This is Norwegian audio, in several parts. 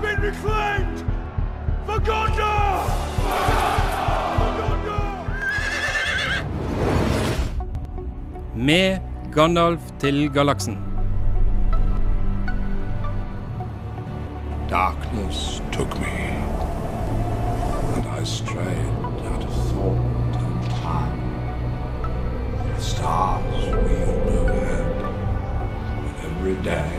been reclaimed for Gondor! For Gondor! Med Gandalf til galaksen. Darkness took me, and I strayed out of thought and time. The stars wheeled overhead, and every day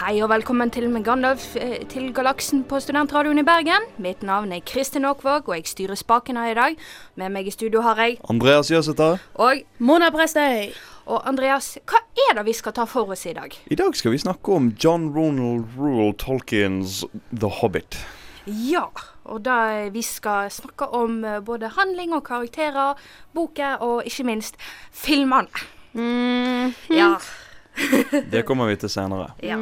Hei og velkommen til Gandalf eh, til galaksen på Studentradioen i Bergen. Mitt navn er Kristin Aakvåg, og jeg styrer spaken her i dag. Med meg i studio har jeg Andreas Jøsæter. og Mona Prestøy. Og Andreas, hva er det vi skal ta for oss i dag? I dag skal vi snakke om John Ronald Rule Tolkiens The Hobbit. Ja, og da vi skal snakke om eh, både handling og karakterer, boka og ikke minst filmene. Ja. Det kommer vi til senere. ja.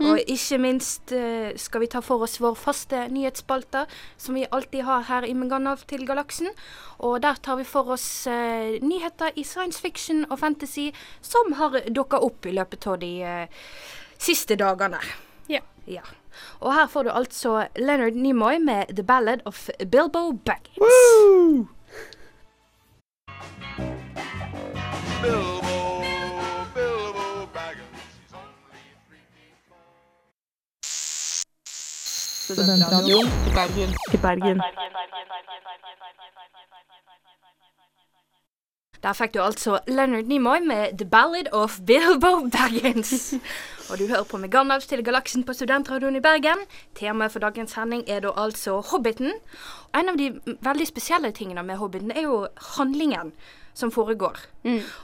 Og ikke minst eh, skal vi ta for oss vår faste nyhetsspalte, som vi alltid har her i Megandalf til galaksen. Og der tar vi for oss eh, nyheter i science fiction og fantasy som har dukka opp i løpet av de eh, siste dagene. Ja. Ja. Og her får du altså Leonard Nimoy med 'The Ballad of Bilbo Baggins'. Bilbo Studentradioen i Bergen. Der fikk du altså Leonard Nimoy med 'The Ballad of Bilbo Baggins'. Og du hører på med Gandalf til galaksen på Studentradioen i Bergen. Temaet for dagens sending er da altså Hobbiten. En av de veldig spesielle tingene med Hobbiten er jo handlingen som foregår.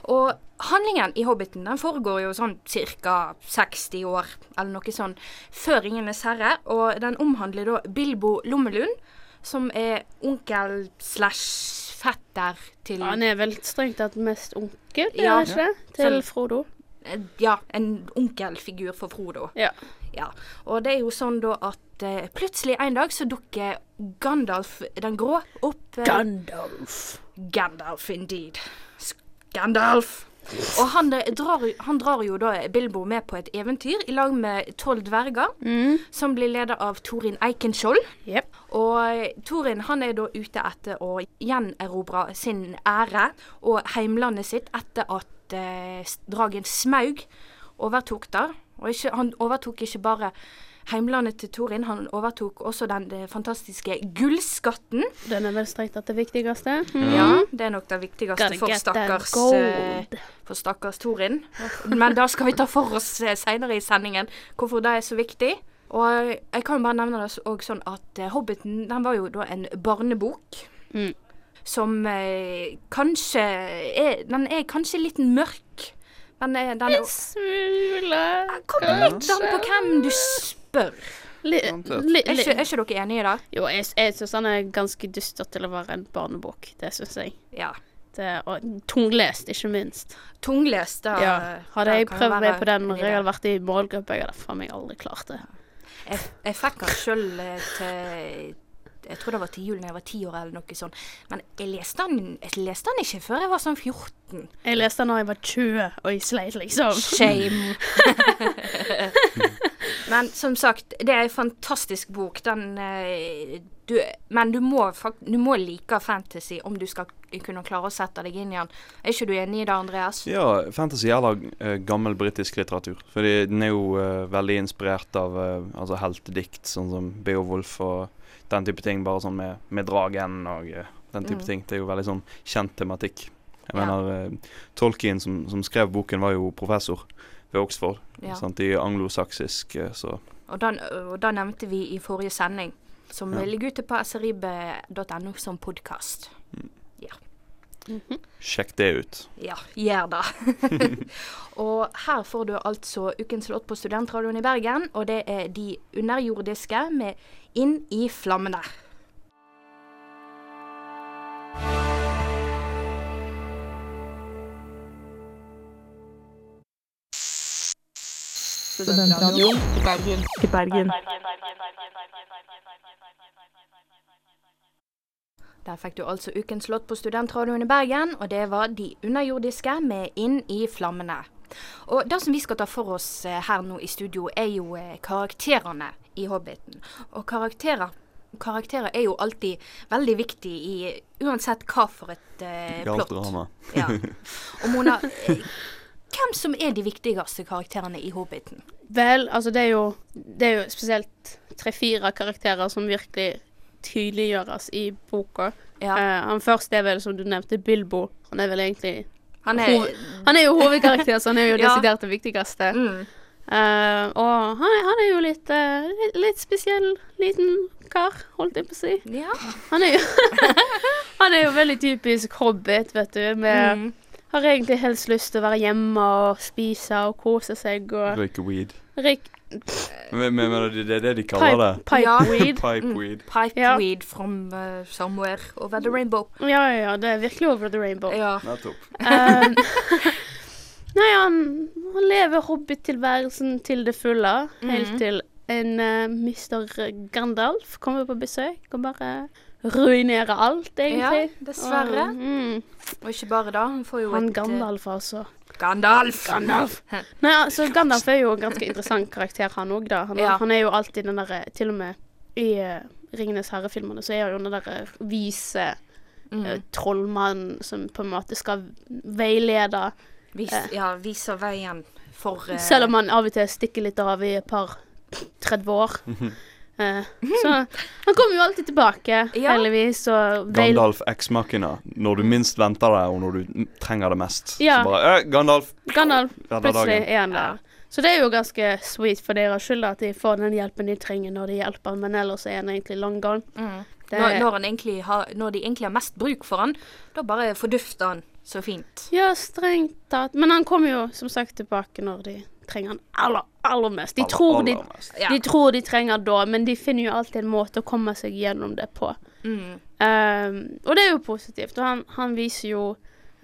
Og handlingen i Hobbiten den foregår jo sånn ca. 60 år, eller noe sånn, før Ringenes herre. Og den omhandler da Bilbo Lommelund, som er onkel slash fetter til Han er vel strengt tatt mest onkel, er Ja. det ikke det? Til så, Frodo. Eh, Ja, en onkelfigur for Frodo. Ja. Ja. Og det er jo sånn da at eh, plutselig en dag så dukker Gandalf den grå opp. eh, Gandalf. Gandalf indeed. Gandalf. Og han, drar, han drar jo da Bilbo med på et eventyr i lag med tolv dverger, som blir ledet av Torin Eikenskjold. Jepp. Og eh, Torin han er da ute etter å gjenerobre sin ære og heimlandet sitt etter at eh, dragen Smaug overtok der. Og ikke, han overtok ikke bare heimlandet til Torin, han overtok også den eh, fantastiske gullskatten. Den er vel strengt tatt det viktigste. Ja, det er nok det viktigste for stakkars, eh, for stakkars Torin. Men da skal vi ta for oss senere i sendingen hvorfor det er så viktig. Og jeg kan jo bare nevne det òg sånn at eh, Hobbiten den var jo da en barnebok. Mm. Som eh, kanskje er Den er kanskje litt mørk. Men eh, den En smule kommer litt an på hvem du spør. Er ikke, er ikke dere enige i det? Jo, jeg, jeg syns den er ganske dyster til å være en barnebok. Det syns jeg. Ja. Det, og tunglest, ikke minst. Tunglest, da. Ja. Hadde jeg prøvd meg på den en når jeg hadde vært i målgruppe, jeg hadde faen meg aldri klart det. Jeg, jeg fikk den sjøl til Jeg tror det var til jul da jeg var ti år, eller noe sånt. Men jeg leste den, jeg leste den ikke før jeg var sånn 14. Jeg leste den da jeg var 20, og jeg sleit, liksom. Shame. Men som sagt, det er en fantastisk bok. Den eh, du, Men du må, du må like fantasy om du skal kunne klare å sette deg inn i den. Er ikke du enig i det, Andreas? Ja, fantasy eller eh, gammel britisk litteratur. Fordi den er jo uh, veldig inspirert av uh, altså heltedikt, sånn som Beowulf og den type ting. Bare sånn med, med dragen og den type Mm. ting. Det er jo veldig sånn kjent tematikk. Jeg Ja. mener, Tolkien som, som skrev boken, var jo professor ved Oxford. Ja. Sant, I anglosaksisk, eh, så Og da, og da, nevnte vi i forrige sending, som Ja. ligger ute på srib.no som podkast. sjekk det ut. Ja, gjør det. og her får du altså ukens låt på Studentradioen i Bergen, og det er De underjordiske med Inn i flammene. Studentradioen i Bergen. Der fikk du altså ukens låt på Studentradioen i Bergen, og det var De underjordiske med Inn i flammene. Og det som vi skal ta for oss eh, her nå i studio, er jo eh, karakterene i Hobbiten. Og karakterer, karakterer er jo alltid veldig viktig i uansett hva for et uh, I plott. drama. Ja. Og Mona, hvem som er de viktigste karakterene i Hobbiten? Vel, altså det er jo Det er jo spesielt tre-fire karakterer som virkelig tydeliggjøres i boka. Ja. Uh, han første er vel, som du nevnte, Bilbo. Han er vel egentlig Han er Hoved- Han er jo hovedkarakter, så han er jo Ja. desidert det viktigste. mm, Uh, og han er, han er jo litt, uh, litt, litt spesiell liten kar, holdt jeg på å si. Ja. Han er jo Han er jo veldig typisk hobbit, vet du. Med Mm. Har egentlig helst lyst til å være hjemme og spise og kose seg og Røyke weed. Røyk... Men, men, men det det er det de kaller det. pipe, Ja. pipe weed. Pipe Mm. weed. Pipe Ja. weed from uh, somewhere over the rainbow. Ja, ja, ja. Det er virkelig over the rainbow. Ja. Nettopp. Um, nei, han, han lever hobbytilværelsen til det fulle, helt Mhm. til en uh, Mr. Gandalf kommer på besøk og bare ruinerer alt, egentlig. ja, dessverre. Og, mm, Og ikke bare da, han får jo han et eh, Gandalf, altså. Gandalf! Gandalf. Nei, altså, Gandalf er jo en ganske interessant karakter, han òg, da. Han, Ja. han er jo alltid den derre Til og med i uh, Ringenes herre-filmene så er han jo den derre vise Mm. eh, trollmannen som på en måte skal veilede Vis, uh, ja, viser veien for Selv om han av og til stikker litt av i et par 30 år. Eh, så han kommer jo alltid tilbake, Ja. heldigvis, og. Gandalf X Machina. Når du minst venter det, og når du trenger det mest. Ja. Så bare eh, Gandalf! Gandalf plutselig er han der. Så det er jo ganske sweet for deres skyld at de får den hjelpen de trenger når de hjelper men ellers er han egentlig long gone. mm. Det- når, når, han har, når de egentlig har mest bruk for han, da bare fordufter han så fint. Ja, strengt tatt. Men han kommer jo som sagt tilbake når de trenger han aller, aller mest. De, Aller, tror de, aller mest. Ja. de tror de trenger da, men de finner jo alltid en måte å komme seg gjennom det på. Mm. Um, og det er jo positivt. Og han, han viser jo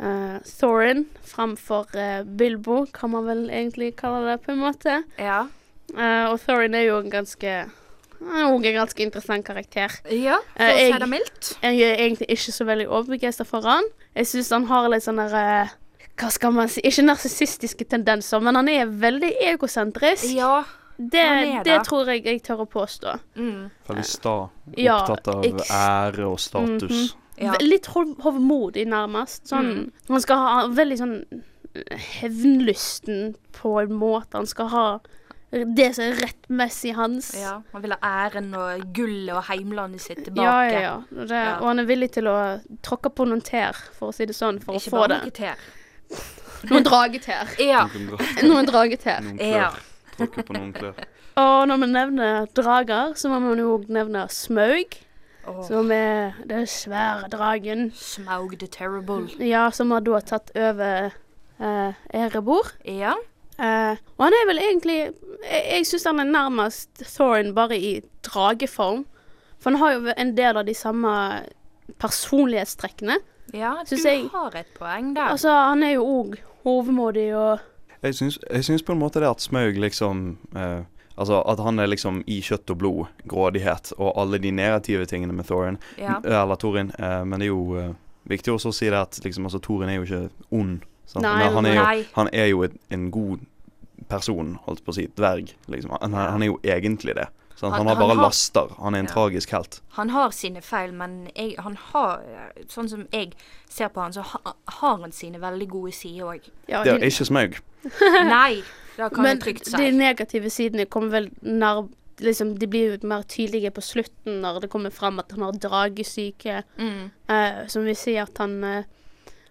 uh, Thorin framfor uh, Bilbo, kan man vel egentlig kalle det, på en måte. Ja. Uh, og Thorin er jo en ganske er en ganske interessant karakter. ja, for Eh, å si det mildt. Jeg er egentlig ikke så veldig overbegeistra for han. Jeg syns han har litt sånn der uh, Hva skal man si Ikke narsissistiske tendenser, men han er veldig egosentrisk. Ja. det, han er det det. tror jeg jeg tør å påstå. Mm. Veldig sta. Opptatt av ja, ære og status. ja. Litt hov hovmodig, nærmest. Sånn, Mm. Han skal ha veldig sånn hevnlysten på en måte. Han skal ha det som er rettmessig hans. ja. Han vil ha æren og gullet og heimlandet sitt tilbake. ja, ja, det, Ja. og han er villig til å tråkke på noen tær, for å si det sånn, for Ikke å få bare noen noe tær. Noen dragetær. Ja. Noen dra- Noen dragetær. Noen Ja. klør. Tråkke på noen klør. Og når vi nevner drager, så må man jo nevne Smaug, Oh. som er den svære dragen. Smaug the Terrible. Ja, som har da tatt over eh, Erebor. Ja. Eh, og han er vel egentlig Jeg, jeg syns han er nærmest Thorin bare i drageform. For han har jo en del av de samme personlighetstrekkene. Ja, du jeg- har et poeng der. Altså, han er jo òg hovmodig og Jeg syns, jeg syns på en måte det at Smaug liksom eh, Altså at han er liksom i kjøtt og blod, grådighet og alle de negative tingene med Thorin. ja. Eller Thorin. Eh, men det er jo eh, viktig også å si det at liksom, altså, Thorin er jo ikke ond. sant? Nei, han er jo, han er jo et, en god person, holdt på å si. Dverg, liksom. Han, han er jo egentlig det. Han- Han, har han bare har- laster. Han er en Ja. tragisk helt. Han har sine feil, men jeg, han har Sånn som jeg ser på han, så ha, har han sine veldig gode sider òg. ja, Det er ikke Smaug. Nei, det kan Men jeg trygt de negative sidene kommer vel nær liksom, De blir jo mer tydelige på slutten når det kommer fram at han har dragesyke. Mm. eh, som vil si at han eh,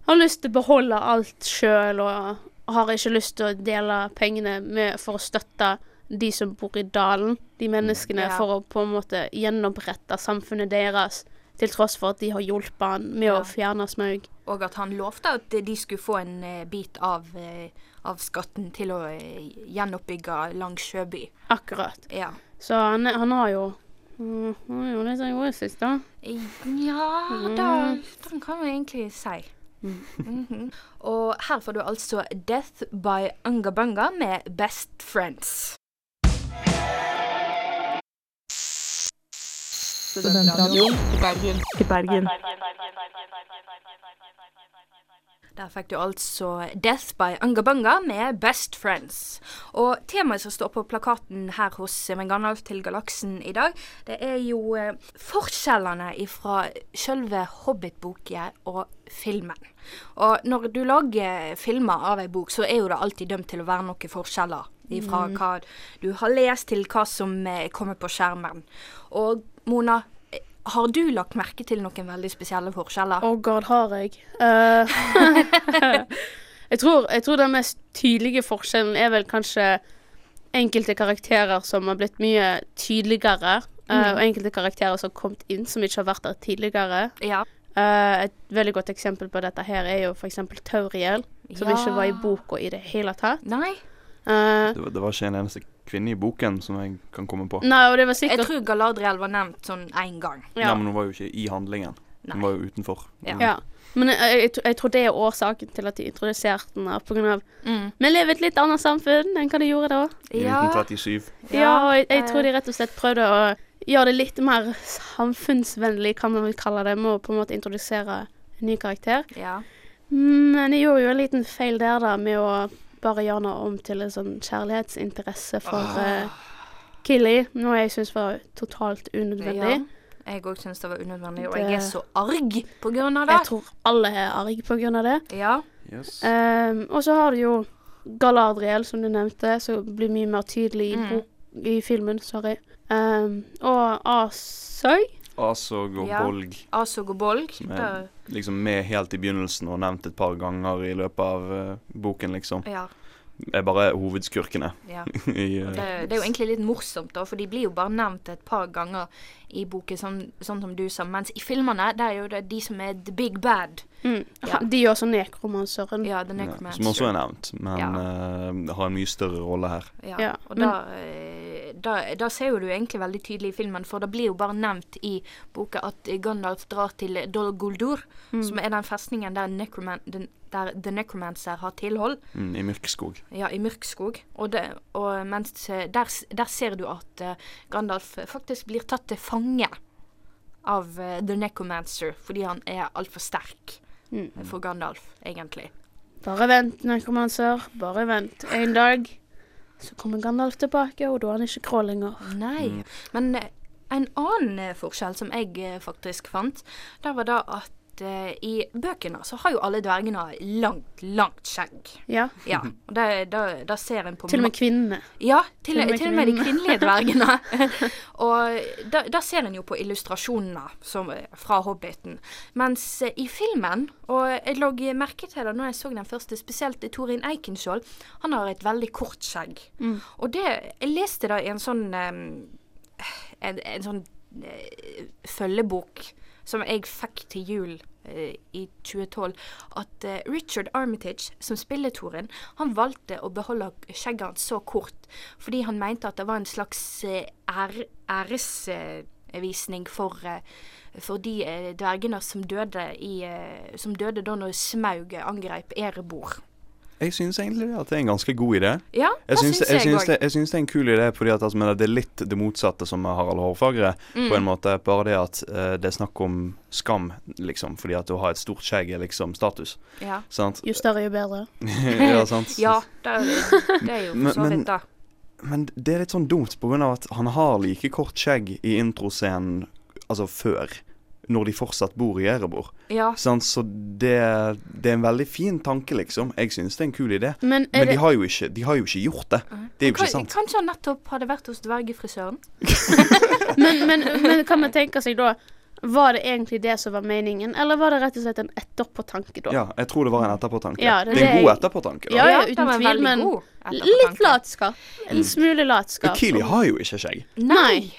har lyst til å beholde alt sjøl, og har ikke lyst til å dele pengene med, for å støtte de som bor i dalen, de menneskene, Ja. for å på en måte gjenopprette samfunnet deres. Til tross for at de har hjulpet han med Ja. å fjerne Smaug. Og at han lovte at de skulle få en eh, bit av, eh, av skatten til å eh, gjenoppbygge Lang Sjøby. Akkurat. Ja. Så han, han har jo mm, Han er jo litt egoistisk, da. Ja, da, den kan vi egentlig si. Mhm. Og her får du altså Death by Ungabunga' med Best Friends. Studentradioen i Bergen. I Bergen. Der fikk du altså Death by Ungabunga med Best Friends. Og temaet som står på plakaten her hos Mengandalf til galaksen i dag, det er jo eh, forskjellene fra selve Hobbit-boka og filmen. Og når du lager filmer av ei bok, så er jo det alltid dømt til å være noen forskjeller. Fra hva du har lest til hva som eh, kommer på skjermen. Og Mona, har du lagt merke til noen veldig spesielle forskjeller? Oh god, har jeg. Uh, jeg, tror, jeg tror den mest tydelige forskjellen er vel kanskje enkelte karakterer som har blitt mye tydeligere. eh, Og enkelte karakterer som har kommet inn som ikke har vært der tidligere. Ja. Uh, et veldig godt eksempel på dette her er jo f.eks. Tauriel, som Ja. ikke var i boka i det hele tatt. Nei, Eh, Det var, det var ikke en eneste kvinne i boken som jeg kan komme på. nei, og det var sikkert... jeg tror Galadriel var nevnt sånn én gang. ja. Nei, men hun var jo ikke i handlingen. Nei. Hun var jo utenfor. Ja. Ja. Men jeg, jeg, jeg tror det er årsaken til at de introduserte den. her, På grunn av Mm. Vi lever i et litt annet samfunn enn hva de gjorde da. I Ja, 1937. Ja, og jeg, jeg tror de rett og slett prøvde å gjøre det litt mer samfunnsvennlig, hva man vil kalle det, med å på en måte introdusere en ny karakter. ja. Men de gjorde jo en liten feil der, da, med å bare gjøre noe om til en sånn kjærlighetsinteresse for uh, Killy, noe jeg syns var totalt unødvendig. Ja. Jeg òg syns det var unødvendig, og Det- jeg er så arg på grunn av det. Jeg tror alle er arg på grunn av det. Ja. Yes. Um, og så har du jo Galadriel, som du nevnte, som blir mye mer tydelig i, Mm. i filmen. Sorry. Um, og Asøy. Asog og Ja. Bolg, Asog og Bolg. Som er- liksom med helt i begynnelsen og nevnt et par ganger i løpet av uh, boken, liksom. Ja. Er bare hovedskurkene ja. i eh, Det, det er jo egentlig litt morsomt, da, for de blir jo bare nevnt et par ganger i boken, sånn, sånn som du sa. Mens i filmene, det er jo det de som er the big bad. Mm. Ja. De gjør sånn nekromanseren. Ja, the ja. Som også er nevnt, men Ja. uh, har en mye større rolle her. Ja. Ja, Og men- da, eh, da, da ser jo du egentlig veldig tydelig i filmen, for det blir jo bare nevnt i boka at Gandalf drar til Dol Guldur, Mm. som er den festningen der, necroman, den, der The Necromancer har tilhold. Mm, I Myrkskog. Ja, i Myrkskog. Og, det, og mens eh, der, der ser du at uh, Gandalf faktisk blir tatt til fange av uh, The Necromancer, fordi han er altfor sterk Mm. for Gandalf, egentlig. Bare vent, Necromancer. Bare vent. En dag så kommer Gandalf tilbake, og da er han ikke grå lenger. Nei. Mm. Men eh, en annen eh, forskjell som jeg eh, faktisk fant, det var da at eh, i bøkene så har jo alle dvergene langt, langt skjegg. Ja. Ja, og da, da, da ser en på Til og med kvinnene. Ja, til, Til til og med de kvinnelige dvergene. og da, da ser en jo på illustrasjonene som, fra Hobbiten. Mens uh, i filmen, og jeg la merke til det når jeg så den første, spesielt Torin Eikenskjold, han har et veldig kort skjegg. Mm. Og det Jeg leste det i en sånn um, en, en sånn uh, følgebok som jeg fikk til jul eh, i 2012, at eh, Richard Armitage, som spiller Torin, han valgte å beholde skjegget hans så kort fordi han mente at det var en slags eh, ære- æresvisning for, for de dvergene som døde, i, som døde da når Smaug angrep Erebor. Jeg syns egentlig at det er en ganske god idé. Ja, Jeg det syns, det, jeg syns det er en kul idé, fordi at altså, men det er litt det motsatte som med Harald Hårfagre. Mm. På en måte Bare det at uh, det er snakk om skam, liksom. Fordi at å ha et stort skjegg er liksom status. Ja. Sant? Jo større, jo bedre. ja, sant? Ja, det, det er jo Men- for så vidt da. Men det er litt sånn dumt av at han har like kort skjegg i introscenen altså før. Når de fortsatt bor i Erebor. Ja. Sånn, Så det, det er en veldig fin tanke, liksom. Jeg synes det er en kul idé. Men Men de det har jo ikke, de har jo ikke gjort det. Det er jo ikke sant. Kanskje han nettopp hadde vært hos dvergefrisøren? men, men, men kan man tenke seg da Var det egentlig det som var meningen, eller var det rett og slett en etterpåtanke da? Ja, jeg tror det var en etterpåtanke. Ja, det det er en god etterpåtanke. Da. Ja, ja, uten tvil, men Litt latskap. En smule latskap. Kili har jo ikke skjegg. Nei.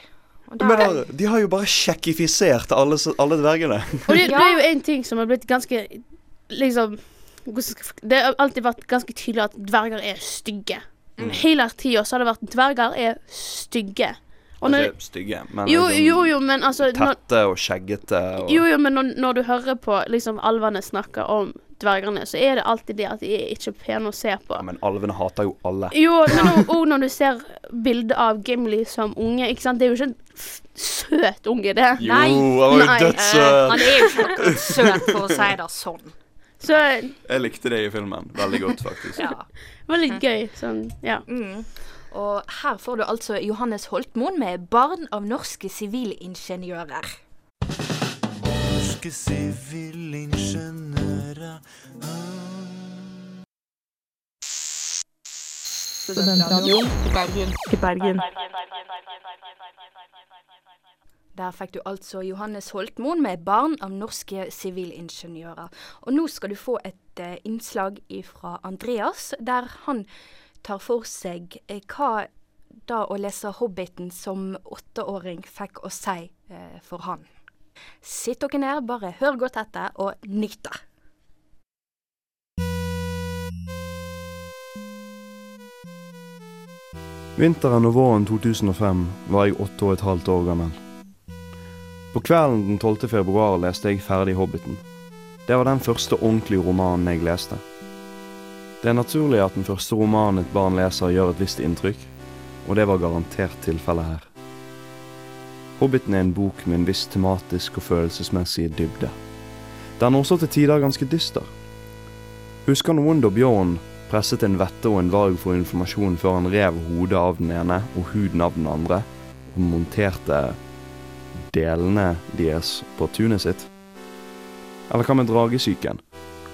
Og da, da, de har jo bare sjekkifisert alle, alle dvergene. Og det, det er jo en ting som har blitt ganske Liksom Det har alltid vært ganske tydelig at dverger er stygge. Mm. Hele tida har det vært dverger er stygge. Og når, Ikke stygge, men jo, liksom jo, jo, men altså tette og skjeggete. Og, Jo, jo, men når, når du hører på liksom alvene snakke om dvergene, så er det alltid det at de er ikke pene å se på. Ja, men alvene hater jo alle. Jo, men òg når du ser bilde av Gimli som unge, ikke sant. Det er jo ikke en søt unge, det. Jo, Nei. han var jo dødssøt. Uh, han er jo ikke søt, for å si det sånn. Så Jeg likte det i filmen veldig godt, faktisk. Ja. det var litt gøy. Sånn, ja. Mm. Og her får du altså Johannes Holtmoen med 'Barn av norske sivilingeniører'. Norske sivilingeniører Studentradioen i Bergen. I Bergen. Der fikk du altså Johannes Holtmoen med 'Barn av norske sivilingeniører'. Og nå skal du få et eh, innslag fra Andreas, der han tar for seg eh, hva da å lese 'Hobbiten' som åtteåring fikk å si eh, for han. Sitt dere ned, bare hør godt etter, og nyt det. Vinteren og våren 2005 var jeg åtte og et halvt år gammel. På kvelden den 12. februar leste jeg ferdig Hobbiten. Det var den første ordentlige romanen jeg leste. Det er naturlig at den første romanen et barn leser gjør et visst inntrykk, og det var garantert tilfellet her. Hobbiten er en bok med en viss tematisk og følelsesmessig dybde. Den er også til tider ganske dyster. Husker noen da Bjørn presset en vette og en varg for informasjon før han rev hodet av den ene og huden av den andre, og monterte delene deres på tunet sitt? Eller hva med dragesyken?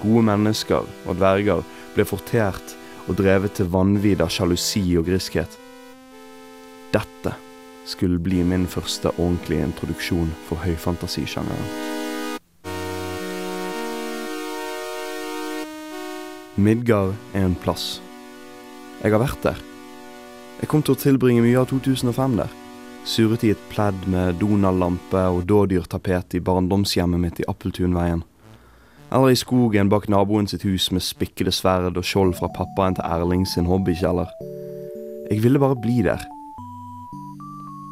Gode mennesker og dverger ble fortert og drevet til vanvidd av sjalusi og griskhet. Dette skulle bli min første ordentlige introduksjon for høyfantasisjangeren. Midgard er en plass. Jeg har vært der. Jeg kom til å tilbringe mye av 2005 der. Surret i et pledd med Donald-lampe og dådyrtapet i barndomshjemmet mitt i Appeltunveien. Eller i skogen bak naboen sitt hus med spikkede sverd og skjold fra pappaen til Erling sin hobbykjeller. Jeg ville bare bli der.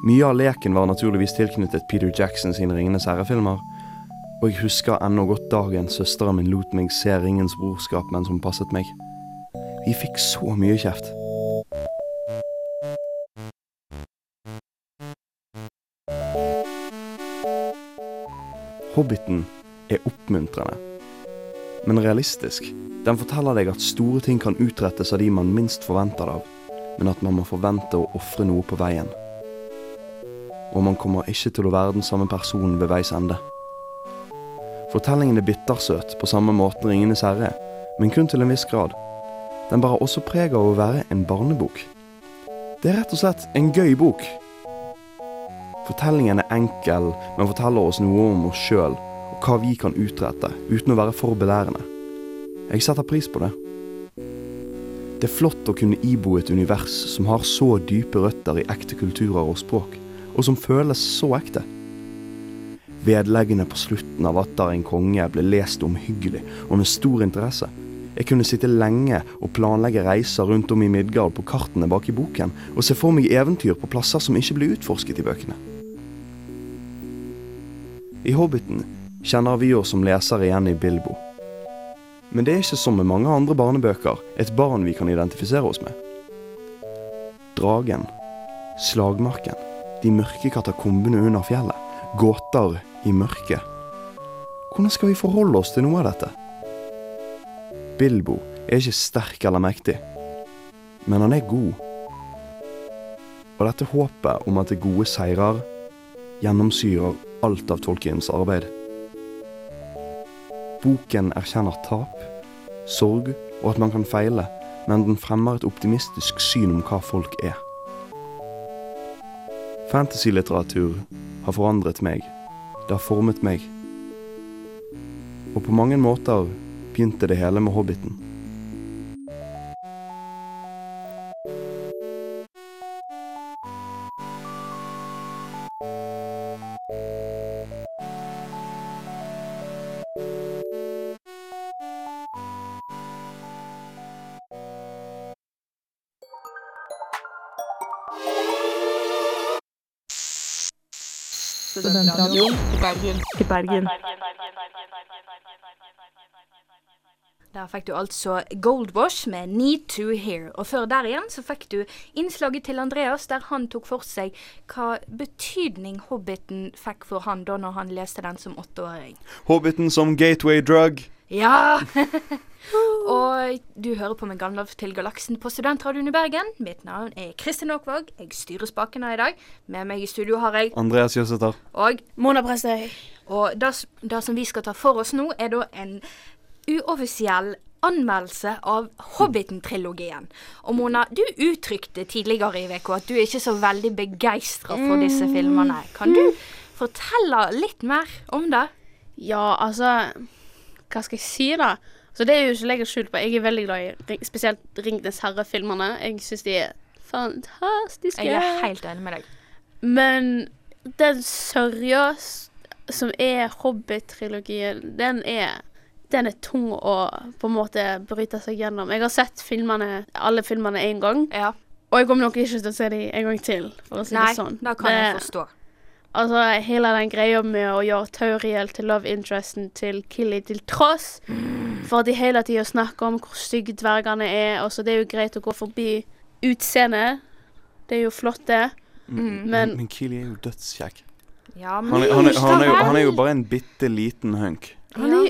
Mye av leken var naturligvis tilknyttet Peter Jackson sine Ringenes herre-filmer. Og jeg husker ennå godt dagen søsteren min lot meg se Ringens brorskap mens hun passet meg. Vi fikk så mye kjeft. Hobbiten er oppmuntrende, men realistisk. Den forteller deg at store ting kan utrettes av de man minst forventer det av, men at man må forvente å ofre noe på veien. Og man kommer ikke til å være den samme personen ved veis ende. Fortellingen er bittersøt på samme måte Ringenes herre, men kun til en viss grad. Den bærer også preg av å være en barnebok. Det er rett og slett en gøy bok. Fortellingen er enkel, men forteller oss noe om oss sjøl hva vi kan utrette, uten å være for belærende. Jeg setter pris på det. Det er flott å kunne ibo et univers som har så dype røtter i ekte kulturer og språk, og som føles så ekte. Vedleggene på slutten av Atter en konge ble lest omhyggelig og med stor interesse. Jeg kunne sitte lenge og planlegge reiser rundt om i Midgard på kartene bak i boken, og se for meg eventyr på plasser som ikke ble utforsket i bøkene. I Hobbiten kjenner vi oss som lesere igjen i Bilbo. Men det er ikke som med mange andre barnebøker et barn vi kan identifisere oss med. Dragen, slagmarken, de mørke katakombene under fjellet, gåter i mørket. Hvordan skal vi forholde oss til noe av dette? Bilbo er ikke sterk eller mektig, men han er god. Og dette håpet om at det gode seirer, gjennomsyrer alt av Tolkiens arbeid. Boken erkjenner tap, sorg og at man kan feile, men den fremmer et optimistisk syn om hva folk er. Fantasylitteratur har forandret meg. Det har formet meg. Og på mange måter begynte det hele med Hobbiten. I Bergen. Til Bergen. Der fikk du altså Goldwash med 'Need to Hear'. Og før der igjen så fikk du innslaget til Andreas, der han tok for seg hva betydning Hobbiten fikk for han da når han leste den som åtteåring. Hobbiten som gateway drug. Ja! og du hører på med Gandalf til galaksen på Studentradioen i Bergen. Mitt navn er Kristin Aakvåg. Jeg styrer spakene i dag. Med meg i studio har jeg Andreas Jøsæter. og Mona Prestøy. Og det, det som vi skal ta for oss nå, er da en uoffisiell anmeldelse av Hobbiten-trilogien. Og Mona, du uttrykte tidligere i uka at du er ikke så veldig begeistra for disse filmene. Kan du fortelle litt mer om det? Ja, altså Hva skal jeg si, da? Så Det er jo ikke legger skjul på. Jeg er veldig glad i ring- spesielt Ringenes herre-filmene. Jeg syns de er fantastiske. Jeg er helt enig med deg. Men den sørja som er Hobbit-trilogien, den er den er tung å på en måte bryte seg gjennom. Jeg har sett filmene, alle filmene én gang, Ja. og jeg kommer nok ikke til å se dem en gang til. for å si Nei, det sånn. da kan jeg forstå. Altså, hele den greia med å gjøre Tauriel til love interesten til Killy til tross for at de hele tida snakker om hvor stygge dvergene er. Altså, det er jo greit å gå forbi utseendet. Det er jo flott, det. Mm. Men- Men Killy er jo dødskjekk. Ja, men Han, han, han, er jo- han er jo bare en bitte liten hunk. Han er,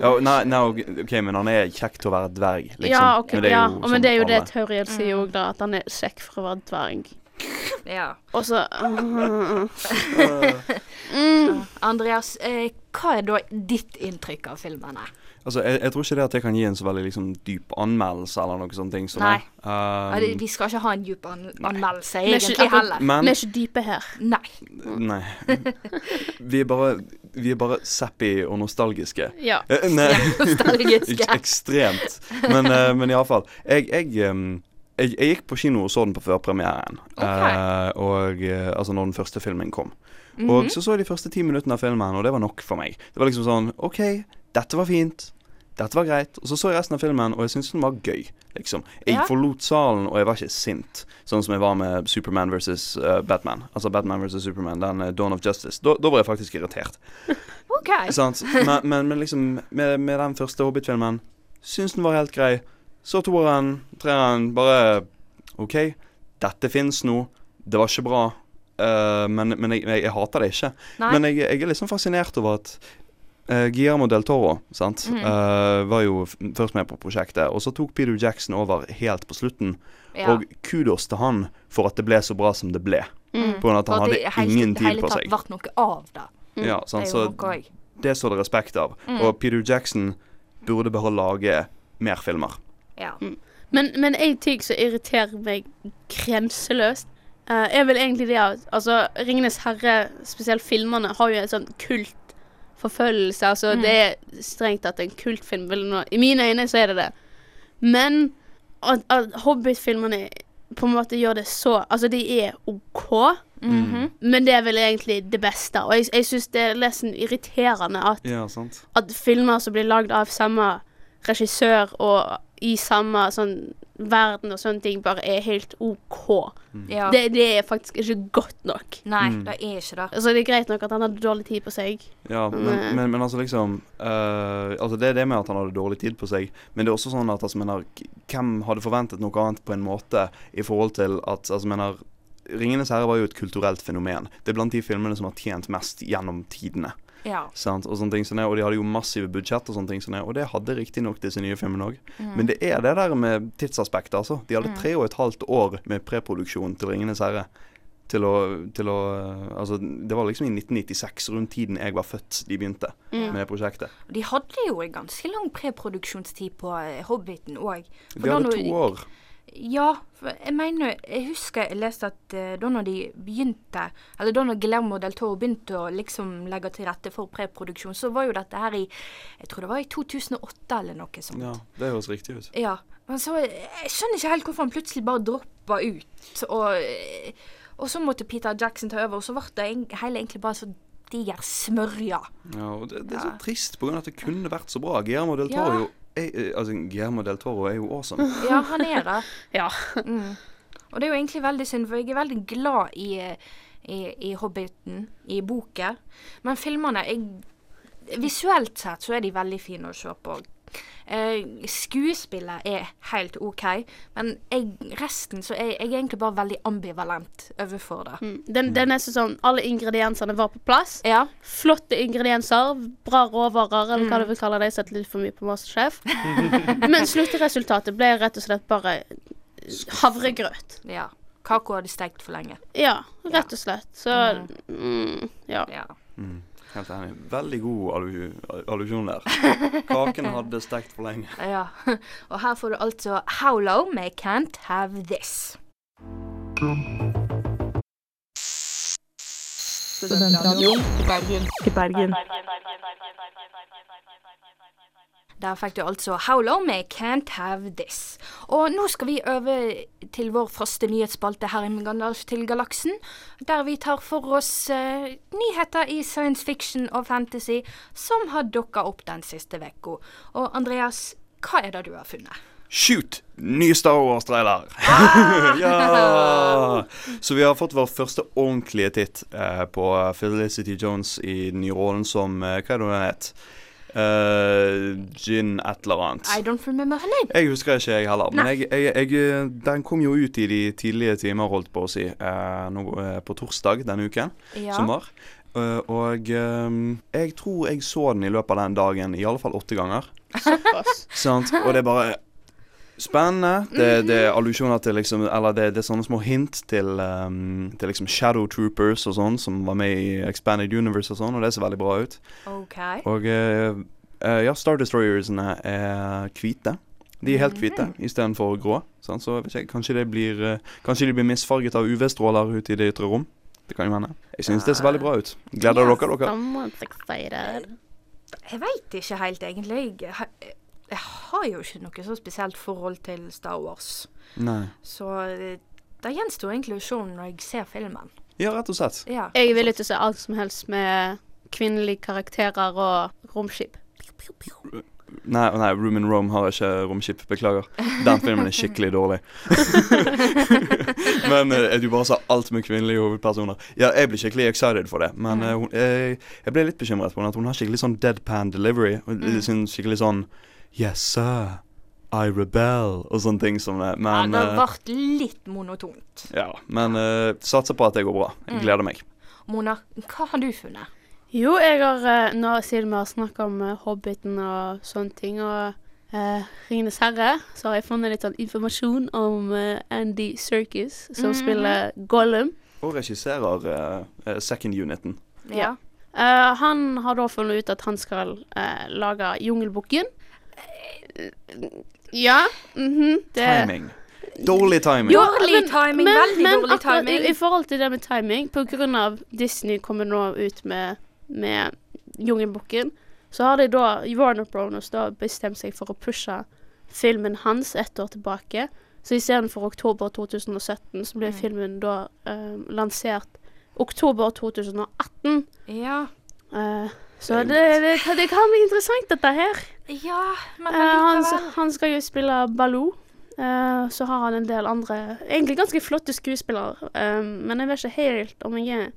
Ja, nei, nei, OK, men han er kjekk til å være dverg, liksom. Ja, ok, Men det er ja. men det er jo det. Tauriel sier òg, da. At han er kjekk for å være dverg. Ja. Og så Andreas, eh, hva er da ditt inntrykk av filmene? Altså, jeg, jeg tror ikke det at jeg kan gi en så veldig liksom, dyp anmeldelse eller noe sånt. ting. Som Nei. Um, Ja, vi skal ikke ha en dyp an anmeldelse, nei. egentlig ikke heller. men Vi er ikke dype her. Nei. Nei. Vi er bare, vi er bare sappy og nostalgiske. Ja. Eh, Nei. nostalgiske. Ek- Ekstremt. Men, uh, men iallfall. Jeg, jeg, um, jeg, jeg gikk på kino og så den på førpremieren. Eh, og eh, altså når den første filmen kom. Mhm. Og så så jeg de første ti minuttene av filmen, og det var nok for meg. Det var liksom sånn OK, dette var fint. Dette var greit. Og så så jeg resten av filmen, og jeg syntes den var gøy. Liksom. Jeg Ja. forlot salen, og jeg var ikke sint, sånn som jeg var med Superman versus uh, Batman. Altså Batman versus Superman, den uh, Dawn of Justice. Da, da var jeg faktisk irritert. OK. Men, men, men liksom, med, med den første Hobbit-filmen Syns den var helt grei. Så toeren, treeren, bare OK, dette fins nå. Det var ikke bra. Uh, men men jeg, jeg, jeg hater det ikke. Nei. Men jeg, jeg er liksom fascinert over at uh, Guillermo del Toro sant? Mm. Uh, var jo først med på prosjektet. Og så tok Peter Jackson over helt på slutten. Ja. Og kudos til han for at det ble så bra som det ble. Mm. På grunn av at han det hadde hele- ingen tid på seg. vært noe av det. Ja, Det sant? Så det står det respekt av. Mm. Og Peter Jackson burde bare lage mer filmer. Ja. Men, men en ting som irriterer meg grenseløst, uh, er vel egentlig det at altså, Ringenes herre, spesielt filmene, har jo en sånn kultforfølgelse. Altså, Mm. det er strengt tatt en kultfilm. Vel, nå- I mine øyne så er det det. Men at, at Hobbit-filmene på en måte gjør det så Altså, de er OK, Mhm. men det er vel egentlig det beste. Og jeg, jeg syns det er nesten irriterende at Ja, at filmer som blir lagd av samme regissør og i samme sånn verden og sånne ting, bare er helt OK. ja. Det, det er faktisk ikke godt nok. Nei, Mm. det er ikke det. Altså, det er greit nok at han hadde dårlig tid på seg. Ja, men, men, men, men altså liksom uh, Altså Det er det med at han hadde dårlig tid på seg, men det er også sånn at altså, mener, hvem hadde forventet noe annet på en måte i forhold til at altså, mener, 'Ringenes herre' var jo et kulturelt fenomen. Det er blant de filmene som har tjent mest gjennom tidene. Ja. Sant? Og sånne ting som det, og de hadde jo massive budsjett og sånne ting som det, og det hadde riktignok disse nye filmene òg. Mm. Men det er det der med tidsaspektet, altså. De hadde Mm. tre og et halvt år med preproduksjon til 'Ringenes herre'. Til å, til å Altså, det var liksom i 1996, rundt tiden jeg var født, de begynte Mm. med det prosjektet. De hadde jo en ganske lang preproduksjonstid på eh, Hobbiten òg. De hadde to år. Ja, for jeg mener Jeg husker jeg leste at eh, da når de begynte Eller da når Guillermo del Toro begynte å liksom legge til rette for preproduksjon, så var jo dette her i Jeg tror det var i 2008 eller noe sånt. Ja, det høres riktig ut. Ja. Men så Jeg skjønner ikke helt hvorfor han plutselig bare droppa ut. Og, eh, og så måtte Peter Jackson ta over, og så ble det hele egentlig bare så diger smørja. Ja, og det, det er Ja. så trist på grunn av at det kunne vært så bra. Guillermo del Toro Ja. Eh, Altså, Guillermo del Toro er jo awesome. Ja, han er det. Ja. Mm. Og det er jo egentlig veldig synd, for jeg er veldig glad i, i, i Hobbiten, i boken. Men filmene jeg, Visuelt sett så er de veldig fine å se på. Eh, skuespillet er helt OK, men jeg, resten så er jeg egentlig bare veldig ambivalent overfor det. Mm. Den, den er sånn Alle ingrediensene var på plass. Ja. Flotte ingredienser. Bra råvarer, eller hva du vil kalle det. Jeg setter litt for mye på Masterchef. Men sluttresultatet ble rett og slett bare havregrøt. ja. kakao hadde stekt for lenge. Ja, rett og slett. Så mm, ja. Ja. Helt enig. Veldig god allusjon der. Kaken hadde stekt for lenge. ja. Og her får du altså Howlow med Can't Have This. Studentradioen i Bergen. I Bergen. Der fikk du altså How Long med Can't Have This. Og nå skal vi over til vår første nyhetsspalte her i Gandalf til galaksen, der vi tar for oss eh, nyheter i science fiction og fantasy som har dukka opp den siste uka. Og Andreas, hva er det du har funnet? Shoot! Ny Star Wars-trailer! ja! Så vi har fått vår første ordentlige titt eh, på Felicity Jones i den nye rollen som eh, Hva er det hun het? Uh, Gin et eller annet. I don't remember her name. Jeg husker ikke, jeg heller. Men jeg, jeg, jeg, den kom jo ut i de tidlige timer, holdt på å si, uh, nå, uh, på torsdag denne uken Ja. som var. Eh, og eh, jeg tror jeg så den i løpet av den dagen i alle fall åtte ganger. Såpass. Sant? Og det er bare spennende. Det, det er allusjoner til liksom Eller det, det er sånne små hint til, um, til liksom Shadow Troopers og sånn, som var med i Expanded Universe og sånn, og det ser veldig bra ut. Okay. Og uh, uh, ja, Star Destroyersene er hvite. De er helt hvite istedenfor grå. Sånn, Så ikke, kanskje, det blir, uh, kanskje de blir misfarget av UV-stråler ute i det ytre rom. Det kan jo hende. Jeg syns det ser veldig bra ut. Gleder yes, dere dere? Jeg veit ikke helt, egentlig. Jeg, har jo ikke noe så spesielt forhold til Star Wars. Nei. Så det, det gjenstår egentlig å se når jeg ser filmen. Ja, rett og slett. Ja. Jeg er villig til å se alt som helst med kvinnelige karakterer og romskip. Nei, nei, Room in Rome har ikke romskip. Beklager. Den filmen er skikkelig dårlig. men eh, du bare sa alt med kvinnelige hovedpersoner. Ja, jeg blir skikkelig excited for det. Men eh, hun, jeg, jeg ble litt bekymret på henne. At hun har skikkelig sånn deadpan delivery. Mm. skikkelig sånn Yes, sir. I rebel. Og sånne ting som det. ja, det eh, ble litt monotont. ja, men uh, satser på at det går bra. Jeg Mm. gleder meg. Mona, hva har du funnet? Jo, jeg har eh, Nå siden vi har snakka om eh, Hobbiten og sånne ting, og uh, Ringenes herre, så har jeg funnet litt sånn informasjon om uh, Andy Serkis, som mm. spiller Gollum. Og regisserer eh, eh, second uniten. Ja. Eh, han har da funnet ut at han skal eh, lage Jungelbukken. Ja. mhm, det Timing. Dårlig timing. Dårlig timing, veldig dårlig akkurat timing. I, I forhold til det med timing, av Disney kommer nå ut med, med Jungelbukken, så har de da Warner Bros. da bestemt seg for å pushe filmen hans ett år tilbake. Så istedenfor oktober 2017, så ble Mm. filmen da eh, lansert oktober 2018. Ja. Uh, så det, det, det kan bli interessant, dette her. Ja, men Eh, han, han skal jo spille Baloo. Eh, så har han en del andre egentlig ganske flotte skuespillere. eh, men jeg vet ikke helt om jeg er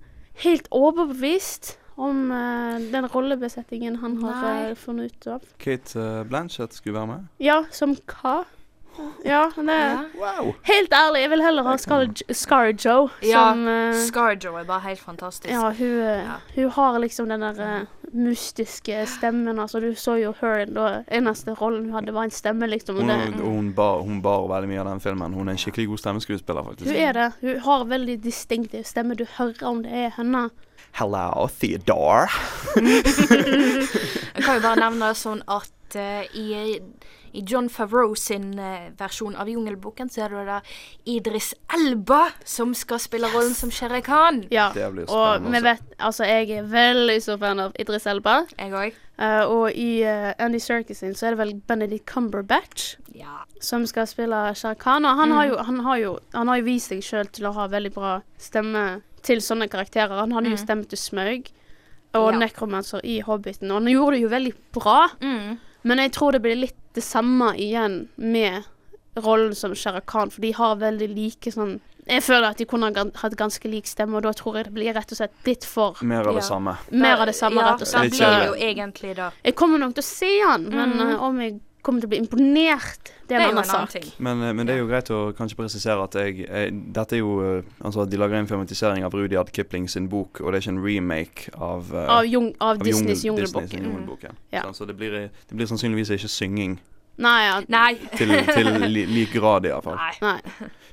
helt overbevist om den rollebesettingen han har Nei. funnet ut av. Kate Blanchett skulle være med. Ja, som hva? Ja, det Ja. Wow! Helt ærlig, jeg vil heller ha Scar, Scar Joe Ja, som eh, Scarjo er bare helt fantastisk. Ja, hun, Ja. hun har liksom den der eh, mystiske stemmen. Altså, du så jo her da eneste rollen hun hadde, var en stemme, liksom. Hun, det, hun, bar, hun bar veldig mye av den filmen. Hun er en skikkelig god stemmeskuespiller, faktisk. Hun er det. Hun har veldig distinktiv stemme. Du hører om det er henne. Hello, Theodore. Jeg kan jo bare nevne sånn at uh, i, i John Favreau sin eh, versjon av Jungelboken, så er det da Idris Elba som skal spille rollen som Shere Khan. Ja. Det blir Og vi vet Altså, jeg er veldig stor fan av Idris Elba. Jeg òg. Uh, og i uh, Andy Circus sin så er det vel Benedict Cumberbatch Ja. som skal spille Shere Khan. Og han, har jo, han, har jo, han har jo vist seg sjøl til å ha veldig bra stemme til sånne karakterer. Han hadde jo stemme til Smaug og Ja. Necromancer i Hobbiten, og han gjorde det jo veldig bra. Mm. Men jeg tror det blir litt det samme igjen med rollen som Shere Khan, for de har veldig like sånn Jeg føler at de kunne hatt ganske lik stemme, og da tror jeg det blir rett og slett litt for Mer av det Ja. samme. mer av det samme, ja, rett og det slett. Det blir jo egentlig da. Jeg kommer nok til å se han, men mm. eh, om jeg kommer til å bli imponert, det er en annen en annen sak. ting. Men, eh, men det er jo greit å kanskje presisere at jeg, jeg Dette er jo eh, Altså at de lager en filmatisering av Rudyard Kipling sin bok, og det er ikke en remake av, uh, Av, jung, av av Disneys Jungelboken. jungelbok. ja. Sånn, så det blir, det blir sannsynligvis ikke synging Nei, ja. Nei. til, til li, lik grad, iallfall. Nei.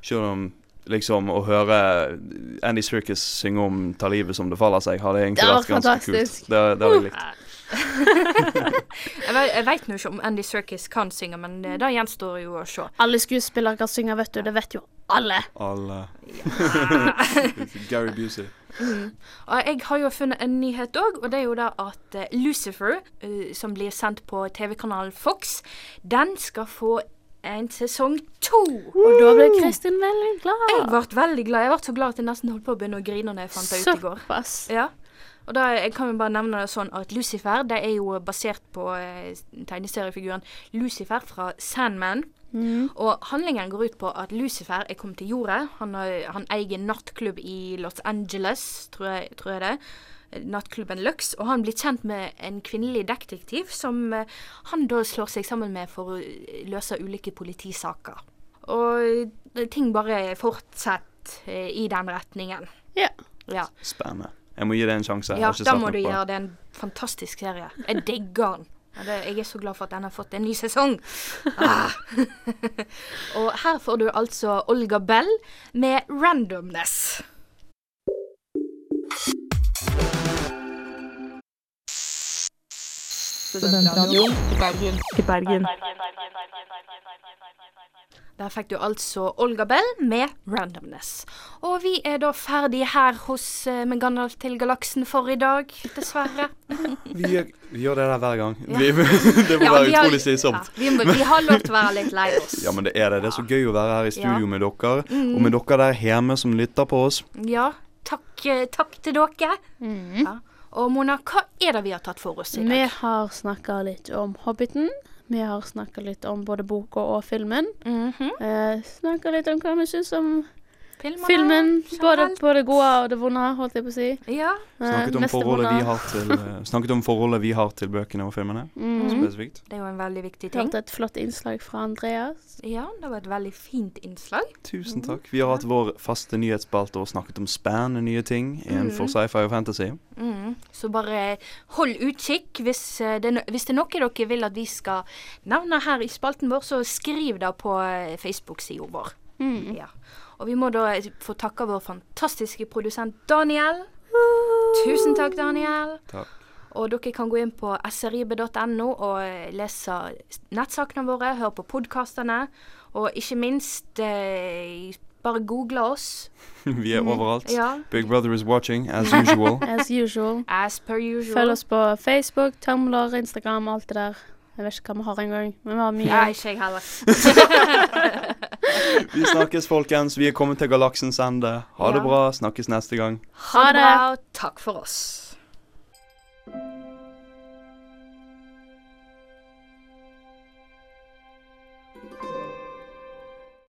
Selv om liksom å høre Andy Circus synge om 'ta livet som det faller seg', hadde egentlig vært ganske fantastisk. kult. Det, det hadde jeg likt. Jeg, vet- jeg nå ikke om Andy Serkis kan synge, men det, det gjenstår jo å se. Alle skuespillere kan synge, vet du. Det vet jo alle. Alle Gary Busey. Og jeg har jo funnet en nyhet òg, og det er jo da at eh, Lucifer, eh, som blir sendt på TV-kanalen Fox, den skal få en sesong to. Og da ble Kristin veldig glad. Jeg ble veldig glad. Jeg ble så glad at jeg nesten holdt på å begynne å grine når jeg fant det ut i går. Såpass. Ja. Og da, jeg kan jo bare nevne det sånn at Lucifer det er jo basert på eh, tegneseriefiguren Lucifer fra Sandman. Mm. Og handlingen går ut på at Lucifer er kommet til jordet. Han, har- han eier en nattklubb i Los Angeles, tror jeg, tror jeg det. Nattklubben Lux. Og han blir kjent med en kvinnelig detektiv som eh, han da slår seg sammen med for å eh, løse ulike politisaker. Og eh, ting bare fortsetter eh, i den retningen. Yeah. Ja. Spennende. Jeg må gi det en sjanse. Ja, da må du på gjøre det. En fantastisk serie. Jeg digger den. Jeg er så glad for at den har fått en ny sesong. Ah. og her får du altså Olga Bell med 'Randomness'. Studentradioen i Bergen. I Bergen. Der fikk du altså Olga Bell med 'Randomness'. Og vi er da ferdige her hos uh, med Gandalf til galaksen for i dag, dessverre. Vi, gjør- vi gjør det der hver gang. Ja. Vi, det må Ja, være utrolig slitsomt. Ja, vi, må- vi har lov til å være litt lei oss. Ja, men det er det. Det er så gøy å være her i studio Ja. med dere, Mm. og med dere der hjemme som lytter på oss. Ja, takk, eh, takk til dere. Ja. Og Mona, hva er det vi har tatt for oss i dag? Vi har snakka litt om Hobbiten. Vi har snakka litt om både boka og filmen. Mhm. Eh, snakka litt om hva vi syns om Filmene, filmen. Både på det gode og det vonde, holdt jeg på å si. Ja. Eh, Snakket om, forholdet vi har til, eh, snakket om forholdet vi har til bøkene og filmene, mm. spesifikt. Det er jo en veldig viktig ting. Hørte et flott innslag fra Andreas. Ja, det var et veldig fint innslag. Tusen takk. Vi har hatt vår faste nyhetsspalte og snakket om spennende nye ting innenfor mm. sci-fi og fantasy. Mm. Så bare hold utkikk. Hvis eh, det, hvis det er noe dere vil at vi skal nevne her i spalten vår, så skriv det på Facebook-sida vår. Mm. Ja. Og vi må da få takke vår fantastiske produsent Daniel. Tusen takk, Daniel. Takk. Og dere kan gå inn på srib.no og eh, lese nettsakene våre, høre på podkastene, og ikke minst eh, bare google oss. Vi er overalt. Mhm. Ja. Big Brother is watching, as usual. As usual. As per usual. Følg oss på Facebook, Tumblr, Instagram, alt det der. Jeg vet ikke hva vi har engang. Men vi har mye. Nei, ikke jeg heller. vi snakkes, folkens. Vi er kommet til galaksens ende. Ha det bra. Snakkes neste gang. Ha det. Takk for oss.